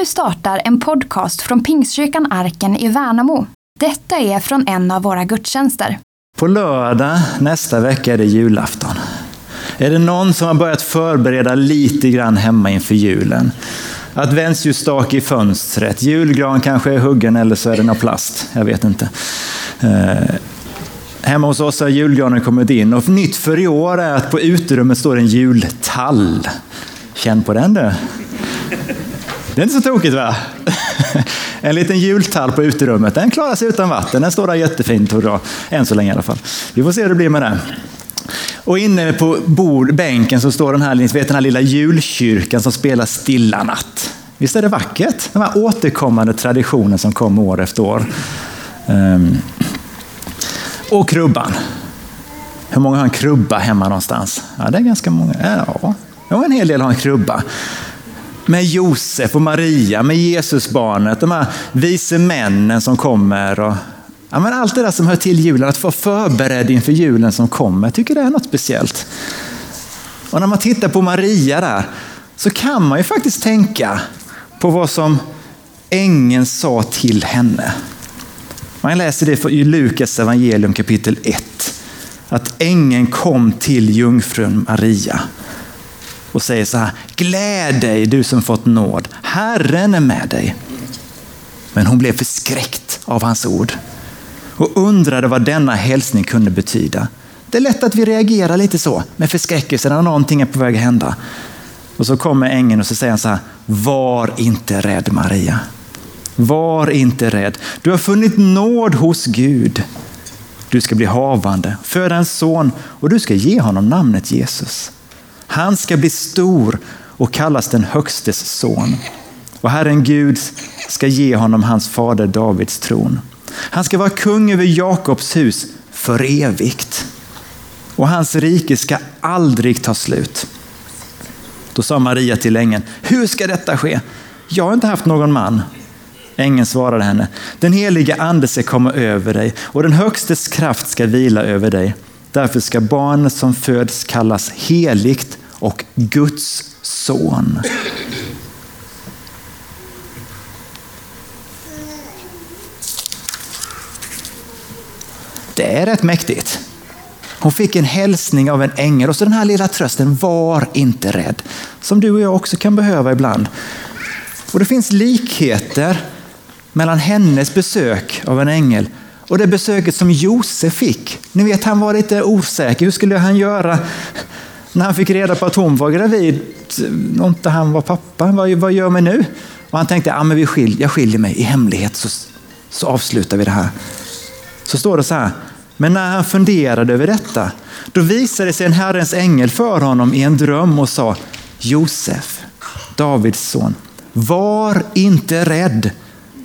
Nu startar en podcast från Pingstkyrkan Arken i Värnamo. Detta är från en av våra gudstjänster. På lördag nästa vecka är det julafton. Är det någon som har börjat förbereda lite grann hemma inför julen? Adventsljusstake i fönstret, julgran kanske är huggen eller så är den av plast. Jag vet inte. Eh, hemma hos oss har julgranen kommit in och nytt för i år är att på uterummet står en jultall. Känn på den du. Det är inte så tokigt va? En liten jultall på uterummet, den klarar sig utan vatten. Den står där jättefint och bra, än så länge i alla fall. Vi får se hur det blir med den. Och inne på bord, bänken så står den här, vet, den här lilla julkyrkan som spelar Stilla natt. Visst är det vackert? Den här återkommande traditionen som kommer år efter år. Um. Och krubban. Hur många har en krubba hemma någonstans? Ja, det är ganska många. Ja, en hel del har en krubba med Josef och Maria, med Jesusbarnet, de här vise männen som kommer. Och, ja, men allt det där som hör till julen, att få förberedd inför julen som kommer, jag tycker det är något speciellt. Och när man tittar på Maria där, så kan man ju faktiskt tänka på vad som ängeln sa till henne. Man läser det i Lukas evangelium kapitel 1. Att ängeln kom till jungfrun Maria och säger så här, gläd dig du som fått nåd, Herren är med dig. Men hon blev förskräckt av hans ord och undrade vad denna hälsning kunde betyda. Det är lätt att vi reagerar lite så med förskräckelse när någonting är på väg att hända. Och så kommer ängeln och så säger han så här, var inte rädd Maria. Var inte rädd. Du har funnit nåd hos Gud. Du ska bli havande, föda en son och du ska ge honom namnet Jesus. Han ska bli stor och kallas den högstes son. Och Herren Gud ska ge honom hans fader Davids tron. Han ska vara kung över Jakobs hus för evigt. Och hans rike ska aldrig ta slut. Då sa Maria till ängeln, hur ska detta ske? Jag har inte haft någon man. Ängeln svarade henne, den heliga ande ska komma över dig och den högstes kraft ska vila över dig. Därför ska barnet som föds kallas heligt och Guds son. Det är rätt mäktigt. Hon fick en hälsning av en ängel och så den här lilla trösten, var inte rädd. Som du och jag också kan behöva ibland. Och det finns likheter mellan hennes besök av en ängel och det besöket som Josef fick. Ni vet, han var lite osäker. Hur skulle han göra? När han fick reda på att hon var gravid och inte han var pappa, vad, vad gör man nu? Och han tänkte, ah, men vi skil, jag skiljer mig i hemlighet så, så avslutar vi det här. Så står det så här, men när han funderade över detta, då visade sig en Herrens ängel för honom i en dröm och sa, Josef, Davids son, var inte rädd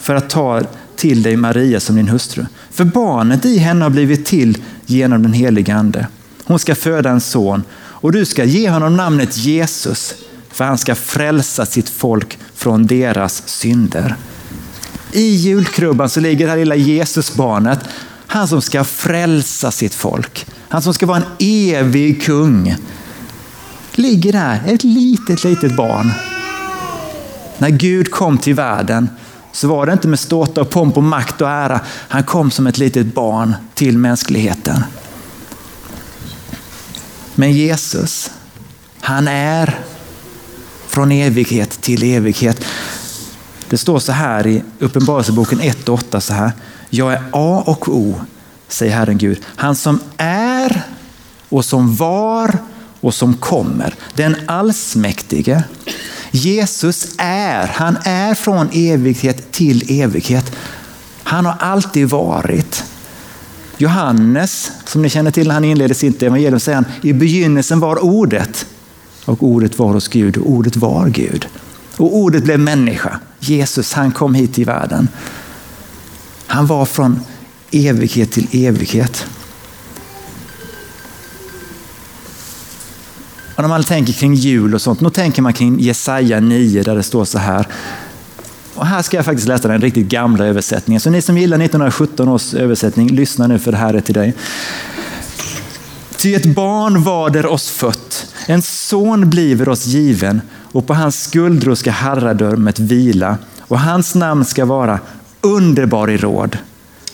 för att ta till dig Maria som din hustru. För barnet i henne har blivit till genom den helige ande. Hon ska föda en son och du ska ge honom namnet Jesus, för han ska frälsa sitt folk från deras synder. I julkrubban så ligger det här lilla Jesusbarnet, han som ska frälsa sitt folk. Han som ska vara en evig kung. Ligger där, ett litet, litet barn. När Gud kom till världen så var det inte med ståta och pomp och makt och ära. Han kom som ett litet barn till mänskligheten. Men Jesus, han är från evighet till evighet. Det står så här i Uppenbarelseboken 1 och 8 så här. Jag är A och O, säger Herren Gud. Han som är och som var och som kommer. Den allsmäktige. Jesus är, han är från evighet till evighet. Han har alltid varit. Johannes, som ni känner till han inleder sitt evangelium, säger han, i begynnelsen var ordet och ordet var hos Gud och ordet var Gud. Och ordet blev människa. Jesus, han kom hit till världen. Han var från evighet till evighet. Och när man tänker kring jul och sånt, då tänker man kring Jesaja 9 där det står så här. Och här ska jag faktiskt läsa den riktigt gamla översättningen. Så ni som gillar 1917 års översättning, lyssna nu för det här är till dig. Ty ett barn var där oss fött, en son bliver oss given och på hans skuldror ska herradömet vila och hans namn ska vara underbar i råd,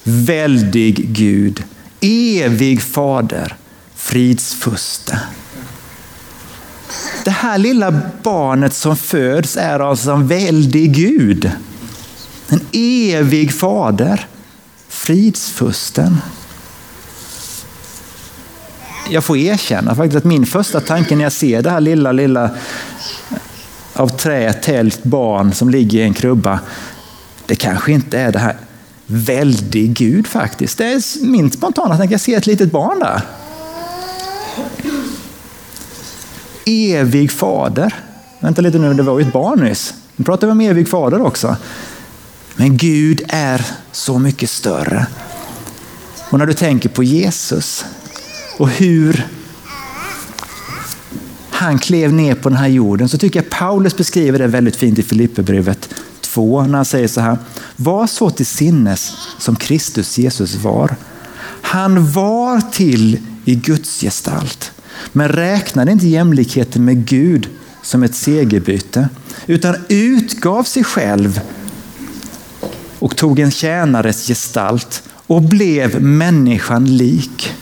väldig Gud, evig fader, fridsfuste. Det här lilla barnet som föds är alltså en väldig Gud. En evig fader. Fridsfusten. Jag får erkänna faktiskt att min första tanke när jag ser det här lilla, lilla av trä tält barn som ligger i en krubba. Det kanske inte är det här väldig Gud faktiskt. Det är min spontana tanke. Jag ser ett litet barn där. Evig fader. Vänta lite nu, det var ju ett barn nyss. Nu pratar vi om evig fader också. Men Gud är så mycket större. Och när du tänker på Jesus och hur han klev ner på den här jorden så tycker jag Paulus beskriver det väldigt fint i Filipperbrevet 2 när han säger så här. Var så till sinnes som Kristus Jesus var. Han var till i Guds gestalt men räknade inte jämlikheten med Gud som ett segerbyte utan utgav sig själv och tog en tjänares gestalt och blev människan lik.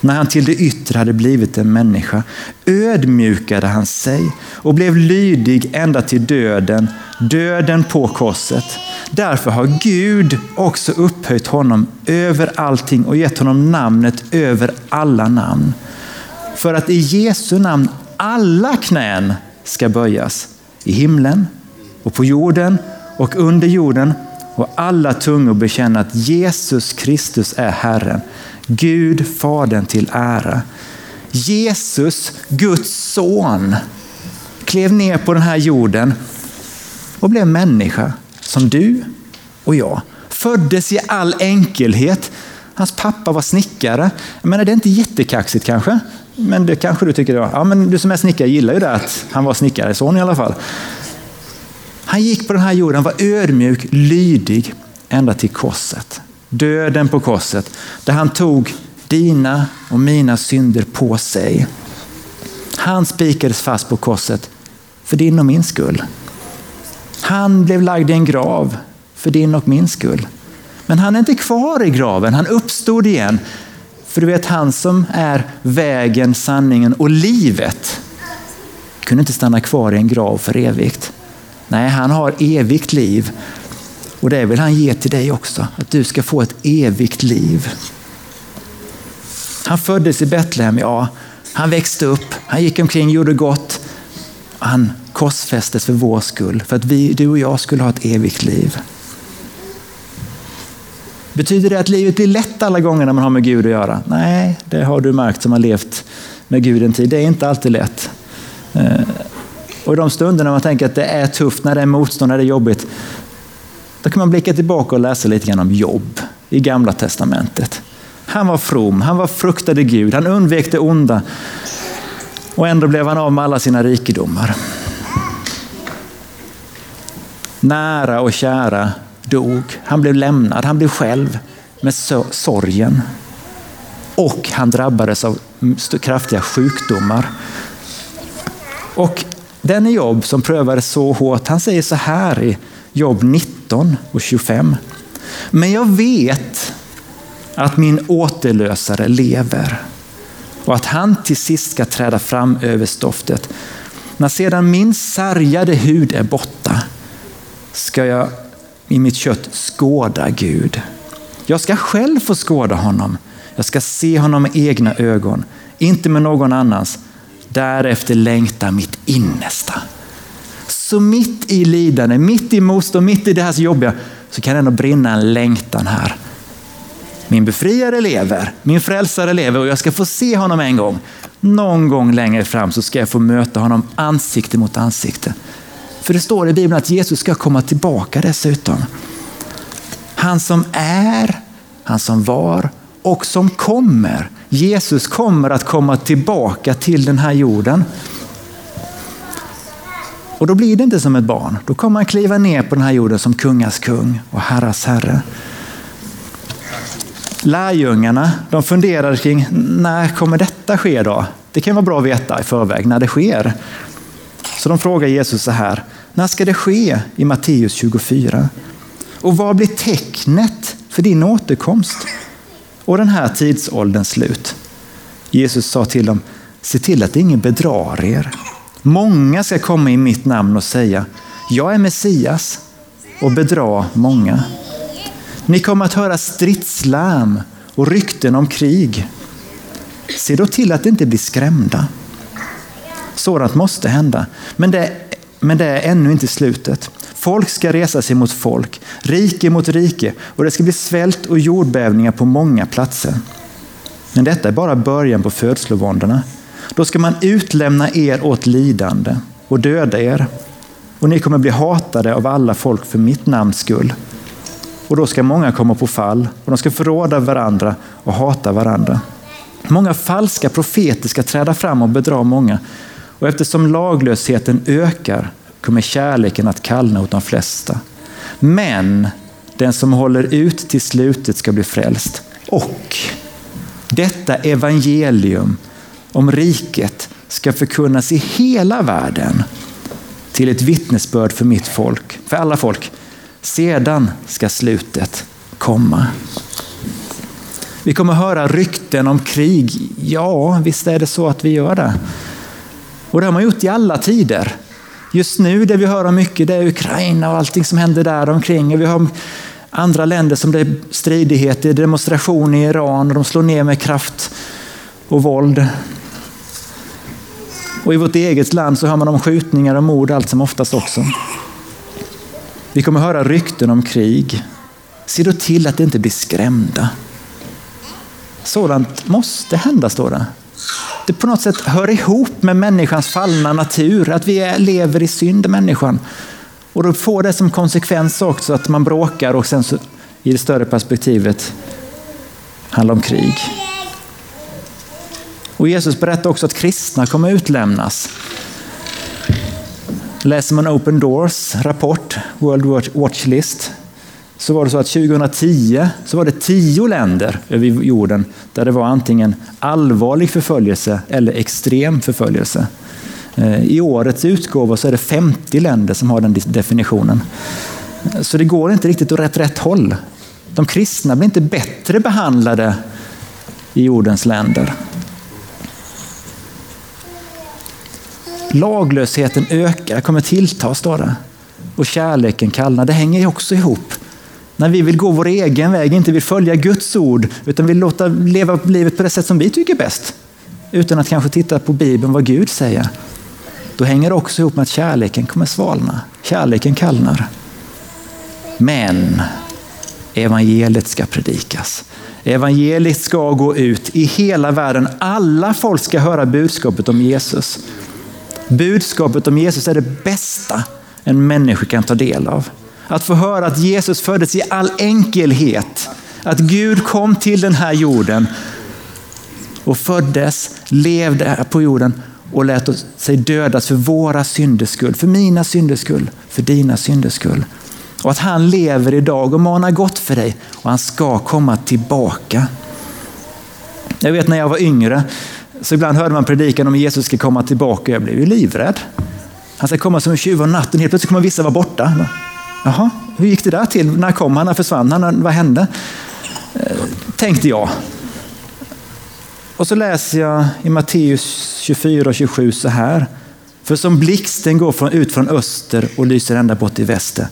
När han till det yttre hade blivit en människa ödmjukade han sig och blev lydig ända till döden, döden på korset. Därför har Gud också upphöjt honom över allting och gett honom namnet över alla namn. För att i Jesu namn alla knän ska böjas i himlen och på jorden och under jorden och alla tungor bekänna att Jesus Kristus är Herren. Gud Fadern till ära. Jesus, Guds son, klev ner på den här jorden och blev människa som du och jag. Föddes i all enkelhet. Hans pappa var snickare. Jag menar, det är inte jättekaxigt kanske, men det kanske du tycker. Ja, men du som är snickare gillar ju det att han var snickareson i alla fall. Han gick på den här jorden, var ödmjuk, lydig ända till korset. Döden på korset, där han tog dina och mina synder på sig. Han spikades fast på korset för din och min skull. Han blev lagd i en grav för din och min skull. Men han är inte kvar i graven, han uppstod igen. För du vet, han som är vägen, sanningen och livet kunde inte stanna kvar i en grav för evigt. Nej, han har evigt liv. Och det vill han ge till dig också, att du ska få ett evigt liv. Han föddes i Betlehem, ja. Han växte upp, han gick omkring, gjorde gott. Han korsfästes för vår skull, för att vi, du och jag skulle ha ett evigt liv. Betyder det att livet blir lätt alla gånger när man har med Gud att göra? Nej, det har du märkt som har levt med Gud en tid. Det är inte alltid lätt. Eh, och i de stunderna man tänker att det är tufft, när det är motstånd, när det är jobbigt, då kan man blicka tillbaka och läsa lite grann om Jobb i Gamla Testamentet. Han var from, han var fruktade Gud, han undvek det onda och ändå blev han av med alla sina rikedomar. Nära och kära dog, han blev lämnad, han blev själv med sorgen. Och han drabbades av kraftiga sjukdomar. Och den Jobb som prövades så hårt, han säger så här i Jobb 19 och 25. Men jag vet att min återlösare lever och att han till sist ska träda fram över stoftet. När sedan min sargade hud är borta ska jag i mitt kött skåda Gud. Jag ska själv få skåda honom. Jag ska se honom med egna ögon, inte med någon annans. Därefter längtar mitt innersta. Så mitt i lidande, mitt i motstånd, mitt i det här jobbiga, så kan det ändå brinna en längtan här. Min befriare lever, min frälsare lever och jag ska få se honom en gång. Någon gång längre fram så ska jag få möta honom ansikte mot ansikte. För det står i Bibeln att Jesus ska komma tillbaka dessutom. Han som är, han som var och som kommer. Jesus kommer att komma tillbaka till den här jorden. Och då blir det inte som ett barn. Då kommer han kliva ner på den här jorden som kungas kung och herras herre. Lärjungarna de funderade kring när kommer detta ske då? Det kan vara bra att veta i förväg när det sker. Så de frågar Jesus så här, när ska det ske i Matteus 24? Och vad blir tecknet för din återkomst och den här tidsålderns slut? Jesus sa till dem, se till att ingen bedrar er. Många ska komma i mitt namn och säga, jag är Messias och bedra många. Ni kommer att höra stridslarm och rykten om krig. Se då till att inte blir skrämda. Sådant måste hända, men det, men det är ännu inte slutet. Folk ska resa sig mot folk, rike mot rike och det ska bli svält och jordbävningar på många platser. Men detta är bara början på födslovåndorna. Då ska man utlämna er åt lidande och döda er. Och ni kommer bli hatade av alla folk för mitt namns skull. Och då ska många komma på fall och de ska förråda varandra och hata varandra. Många falska profeter ska träda fram och bedra många. Och eftersom laglösheten ökar kommer kärleken att kallna åt de flesta. Men den som håller ut till slutet ska bli frälst. Och detta evangelium om riket ska förkunnas i hela världen till ett vittnesbörd för mitt folk, för alla folk. Sedan ska slutet komma. Vi kommer höra rykten om krig. Ja, visst är det så att vi gör det. Och det har man gjort i alla tider. Just nu det vi hör om mycket det är Ukraina och allting som händer där omkring. Vi har andra länder som det är stridigheter, demonstrationer i Iran och de slår ner med kraft och våld. Och i vårt eget land så hör man om skjutningar och mord allt som oftast också. Vi kommer höra rykten om krig. Se då till att det inte blir skrämda. Sådant måste hända, står det. Det på något sätt hör ihop med människans fallna natur, att vi lever i synd, människan. Och då får det som konsekvens också att man bråkar och sen så, i det större perspektivet handlar om krig. Och Jesus berättar också att kristna kommer utlämnas. Läser man Open Doors rapport, World Watch List, så var det så att 2010 så var det tio länder över jorden där det var antingen allvarlig förföljelse eller extrem förföljelse. Eh, I årets utgåva så är det 50 länder som har den definitionen. Så det går inte riktigt åt rätt, rätt håll. De kristna blir inte bättre behandlade i jordens länder. Laglösheten ökar, kommer tillta, står det. Och kärleken kallnar. Det hänger också ihop. När vi vill gå vår egen väg, inte vill följa Guds ord, utan vill låta leva livet på det sätt som vi tycker är bäst. Utan att kanske titta på Bibeln, vad Gud säger. Då hänger det också ihop med att kärleken kommer svalna. Kärleken kallnar. Men evangeliet ska predikas. Evangeliet ska gå ut i hela världen. Alla folk ska höra budskapet om Jesus. Budskapet om Jesus är det bästa en människa kan ta del av. Att få höra att Jesus föddes i all enkelhet. Att Gud kom till den här jorden och föddes, levde på jorden och lät sig dödas för våra synders skull, för mina synders skull, för dina synders skull. Och att han lever idag och manar gott för dig och han ska komma tillbaka. Jag vet när jag var yngre, så ibland hörde man predikan om Jesus ska komma tillbaka och jag blev ju livrädd. Han ska komma som en tjuv om natten, helt plötsligt kommer vissa vara borta. Jaha, hur gick det där till? När kom han? När försvann han? Vad hände? Eh, tänkte jag. Och så läser jag i Matteus 24 och 27 så här. För som blixten går från, ut från öster och lyser ända bort i väster.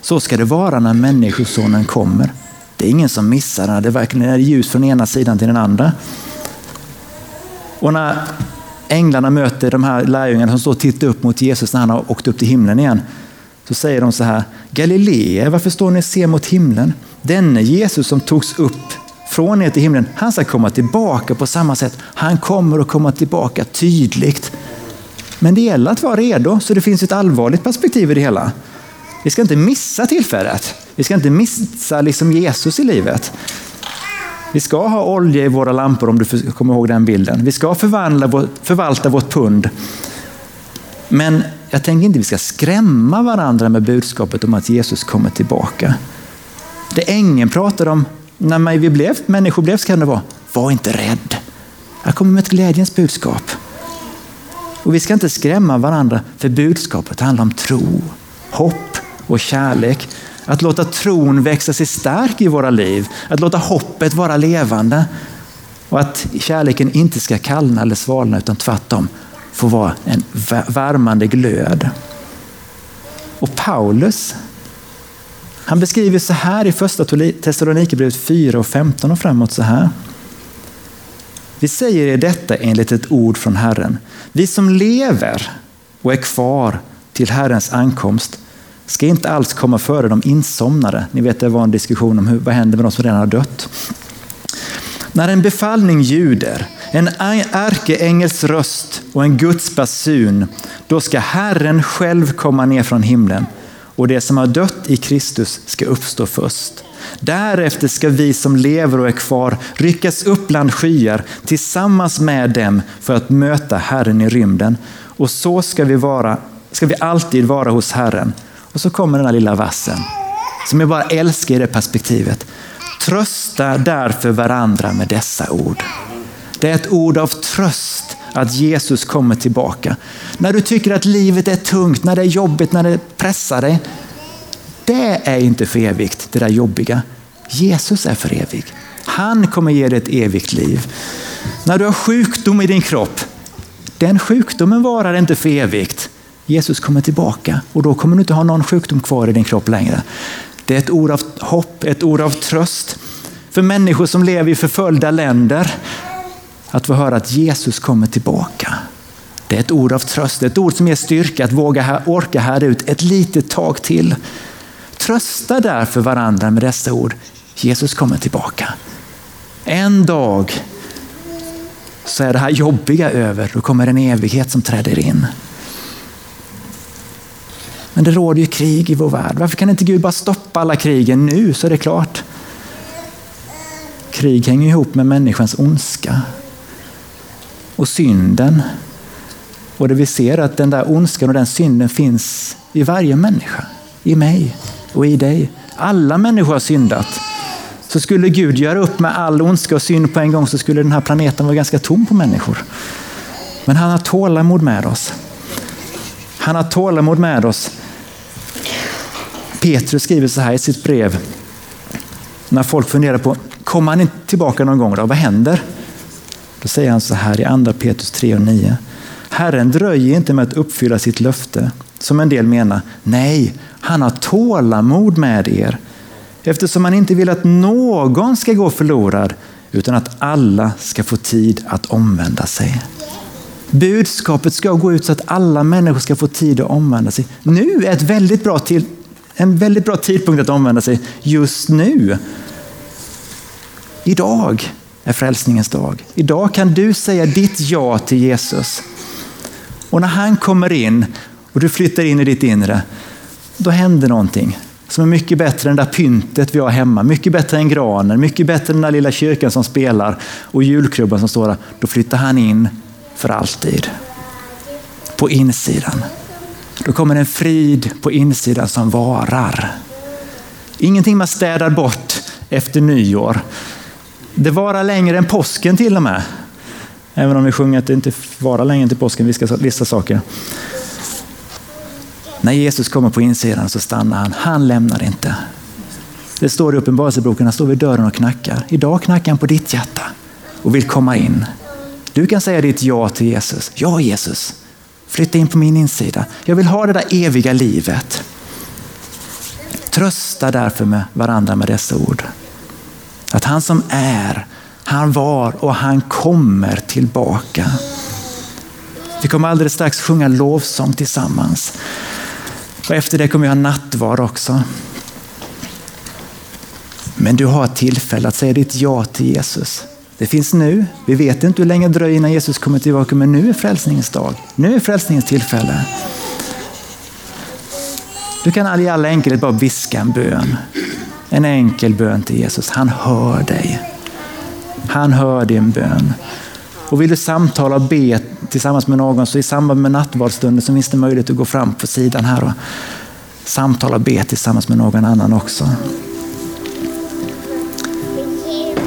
Så ska det vara när Människosonen kommer. Det är ingen som missar den, Det är verkligen ljus från ena sidan till den andra. Och när änglarna möter de här lärjungarna som står och tittar upp mot Jesus när han har åkt upp till himlen igen. Så säger de så här, Galileer, varför står ni och ser mot himlen? Denne Jesus som togs upp från er till himlen, han ska komma tillbaka på samma sätt. Han kommer att komma tillbaka tydligt. Men det gäller att vara redo, så det finns ett allvarligt perspektiv i det hela. Vi ska inte missa tillfället. Vi ska inte missa liksom Jesus i livet. Vi ska ha olja i våra lampor om du kommer ihåg den bilden. Vi ska förvandla, förvalta vårt pund. Men jag tänker inte att vi ska skrämma varandra med budskapet om att Jesus kommer tillbaka. Det ängeln pratar om när vi blev, människor blev ska det vara, var inte rädd. Jag kommer med ett glädjens budskap. Och vi ska inte skrämma varandra för budskapet handlar om tro, hopp och kärlek. Att låta tron växa sig stark i våra liv, att låta hoppet vara levande och att kärleken inte ska kallna eller svalna utan tvärtom får vara en värmande glöd. Och Paulus, han beskriver så här i första Thessalonikerbrevet 4 och 15 och framåt så här. Vi säger er detta enligt ett ord från Herren. Vi som lever och är kvar till Herrens ankomst ska inte alls komma före de insomnade. Ni vet det var en diskussion om hur, vad händer med de som redan har dött. När en befallning ljuder, en ärkeängels röst och en Guds basun, då ska Herren själv komma ner från himlen och det som har dött i Kristus ska uppstå först. Därefter ska vi som lever och är kvar ryckas upp bland skyar tillsammans med dem för att möta Herren i rymden. Och så ska vi, vara, ska vi alltid vara hos Herren. Och så kommer den här lilla vassen som jag bara älskar i det perspektivet. Trösta därför varandra med dessa ord. Det är ett ord av tröst att Jesus kommer tillbaka. När du tycker att livet är tungt, när det är jobbigt, när det pressar dig. Det är inte för evigt, det där jobbiga. Jesus är för evig. Han kommer ge dig ett evigt liv. När du har sjukdom i din kropp, den sjukdomen varar inte för evigt. Jesus kommer tillbaka och då kommer du inte ha någon sjukdom kvar i din kropp längre. Det är ett ord av hopp, ett ord av tröst för människor som lever i förföljda länder. Att få höra att Jesus kommer tillbaka. Det är ett ord av tröst, ett ord som ger styrka att våga orka här ut ett litet tag till. Trösta därför varandra med dessa ord. Jesus kommer tillbaka. En dag så är det här jobbiga över. Då kommer en evighet som träder in. Men det råder ju krig i vår värld. Varför kan inte Gud bara stoppa alla krigen nu så är det klart? Krig hänger ihop med människans ondska och synden. Och det vi ser att den där ondskan och den synden finns i varje människa. I mig och i dig. Alla människor har syndat. Så skulle Gud göra upp med all ondska och synd på en gång så skulle den här planeten vara ganska tom på människor. Men han har tålamod med oss. Han har tålamod med oss Petrus skriver så här i sitt brev. När folk funderar på, kommer han inte tillbaka någon gång då? Vad händer? Då säger han så här i andra Petrus 3 och 9. Herren dröjer inte med att uppfylla sitt löfte, som en del menar. Nej, han har tålamod med er, eftersom han inte vill att någon ska gå förlorad, utan att alla ska få tid att omvända sig. Budskapet ska gå ut så att alla människor ska få tid att omvända sig. Nu är ett väldigt bra till en väldigt bra tidpunkt att omvända sig just nu. Idag är frälsningens dag. Idag kan du säga ditt ja till Jesus. Och när han kommer in och du flyttar in i ditt inre, då händer någonting som är mycket bättre än det där pyntet vi har hemma. Mycket bättre än granen, mycket bättre än den där lilla kyrkan som spelar och julkrubban som står där. Då flyttar han in för alltid. På insidan. Då kommer en frid på insidan som varar. Ingenting man städar bort efter nyår. Det varar längre än påsken till och med. Även om vi sjunger att det inte varar längre än till påsken, vi ska vissa saker. När Jesus kommer på insidan så stannar han. Han lämnar inte. Det står i Uppenbarelseboken, han står vid dörren och knackar. Idag knackar han på ditt hjärta och vill komma in. Du kan säga ditt ja till Jesus. Ja Jesus, Flytta in på min insida. Jag vill ha det där eviga livet. Trösta därför med varandra med dessa ord. Att han som är, han var och han kommer tillbaka. Vi kommer alldeles strax sjunga lovsång tillsammans. Och efter det kommer vi ha nattvard också. Men du har tillfälle att säga ditt ja till Jesus. Det finns nu. Vi vet inte hur länge det dröjer innan Jesus kommer tillbaka, men nu är frälsningens dag. Nu är frälsningens tillfälle. Du kan i all enkelhet bara viska en bön. En enkel bön till Jesus. Han hör dig. Han hör din bön. Och vill du samtala och be tillsammans med någon så i samband med nattvardsstunden så finns det möjlighet att gå fram på sidan här och samtala och be tillsammans med någon annan också.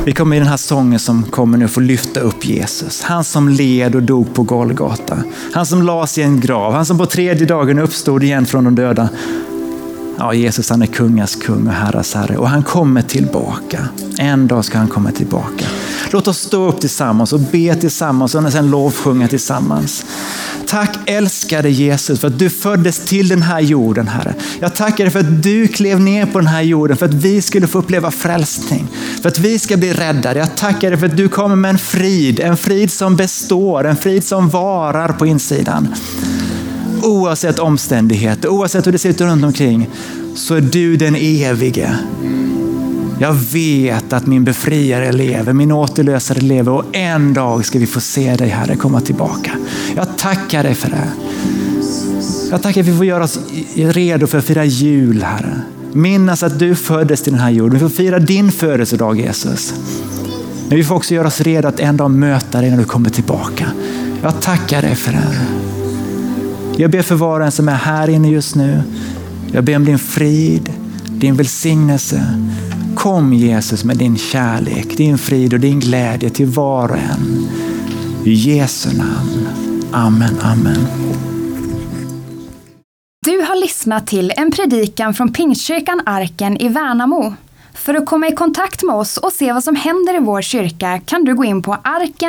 Vi kommer i den här sången som kommer nu få lyfta upp Jesus. Han som led och dog på Golgata. Han som lades i en grav. Han som på tredje dagen uppstod igen från de döda. Ja, Jesus han är kungas kung och herras herre och han kommer tillbaka. En dag ska han komma tillbaka. Låt oss stå upp tillsammans och be tillsammans och sen lovsjunga tillsammans. Tack älskade Jesus för att du föddes till den här jorden, Herre. Jag tackar dig för att du klev ner på den här jorden för att vi skulle få uppleva frälsning. För att vi ska bli räddade. Jag tackar dig för att du kommer med en frid, en frid som består, en frid som varar på insidan. Oavsett omständigheter, oavsett hur det ser ut runt omkring, så är du den evige. Jag vet att min befriare lever, min återlösare lever och en dag ska vi få se dig Herre komma tillbaka. Jag tackar dig för det. Jag tackar att vi får göra oss redo för att fira jul Herre. Minnas att du föddes till den här jorden. Vi får fira din födelsedag Jesus. Men vi får också göra oss redo att en dag möta dig när du kommer tillbaka. Jag tackar dig för det. Jag ber för var och en som är här inne just nu. Jag ber om din frid, din välsignelse. Kom Jesus med din kärlek, din frid och din glädje till var och en. I Jesu namn. Amen, amen. Du har lyssnat till en predikan från Pingstkyrkan Arken i Värnamo. För att komma i kontakt med oss och se vad som händer i vår kyrka kan du gå in på arkenvmo.se.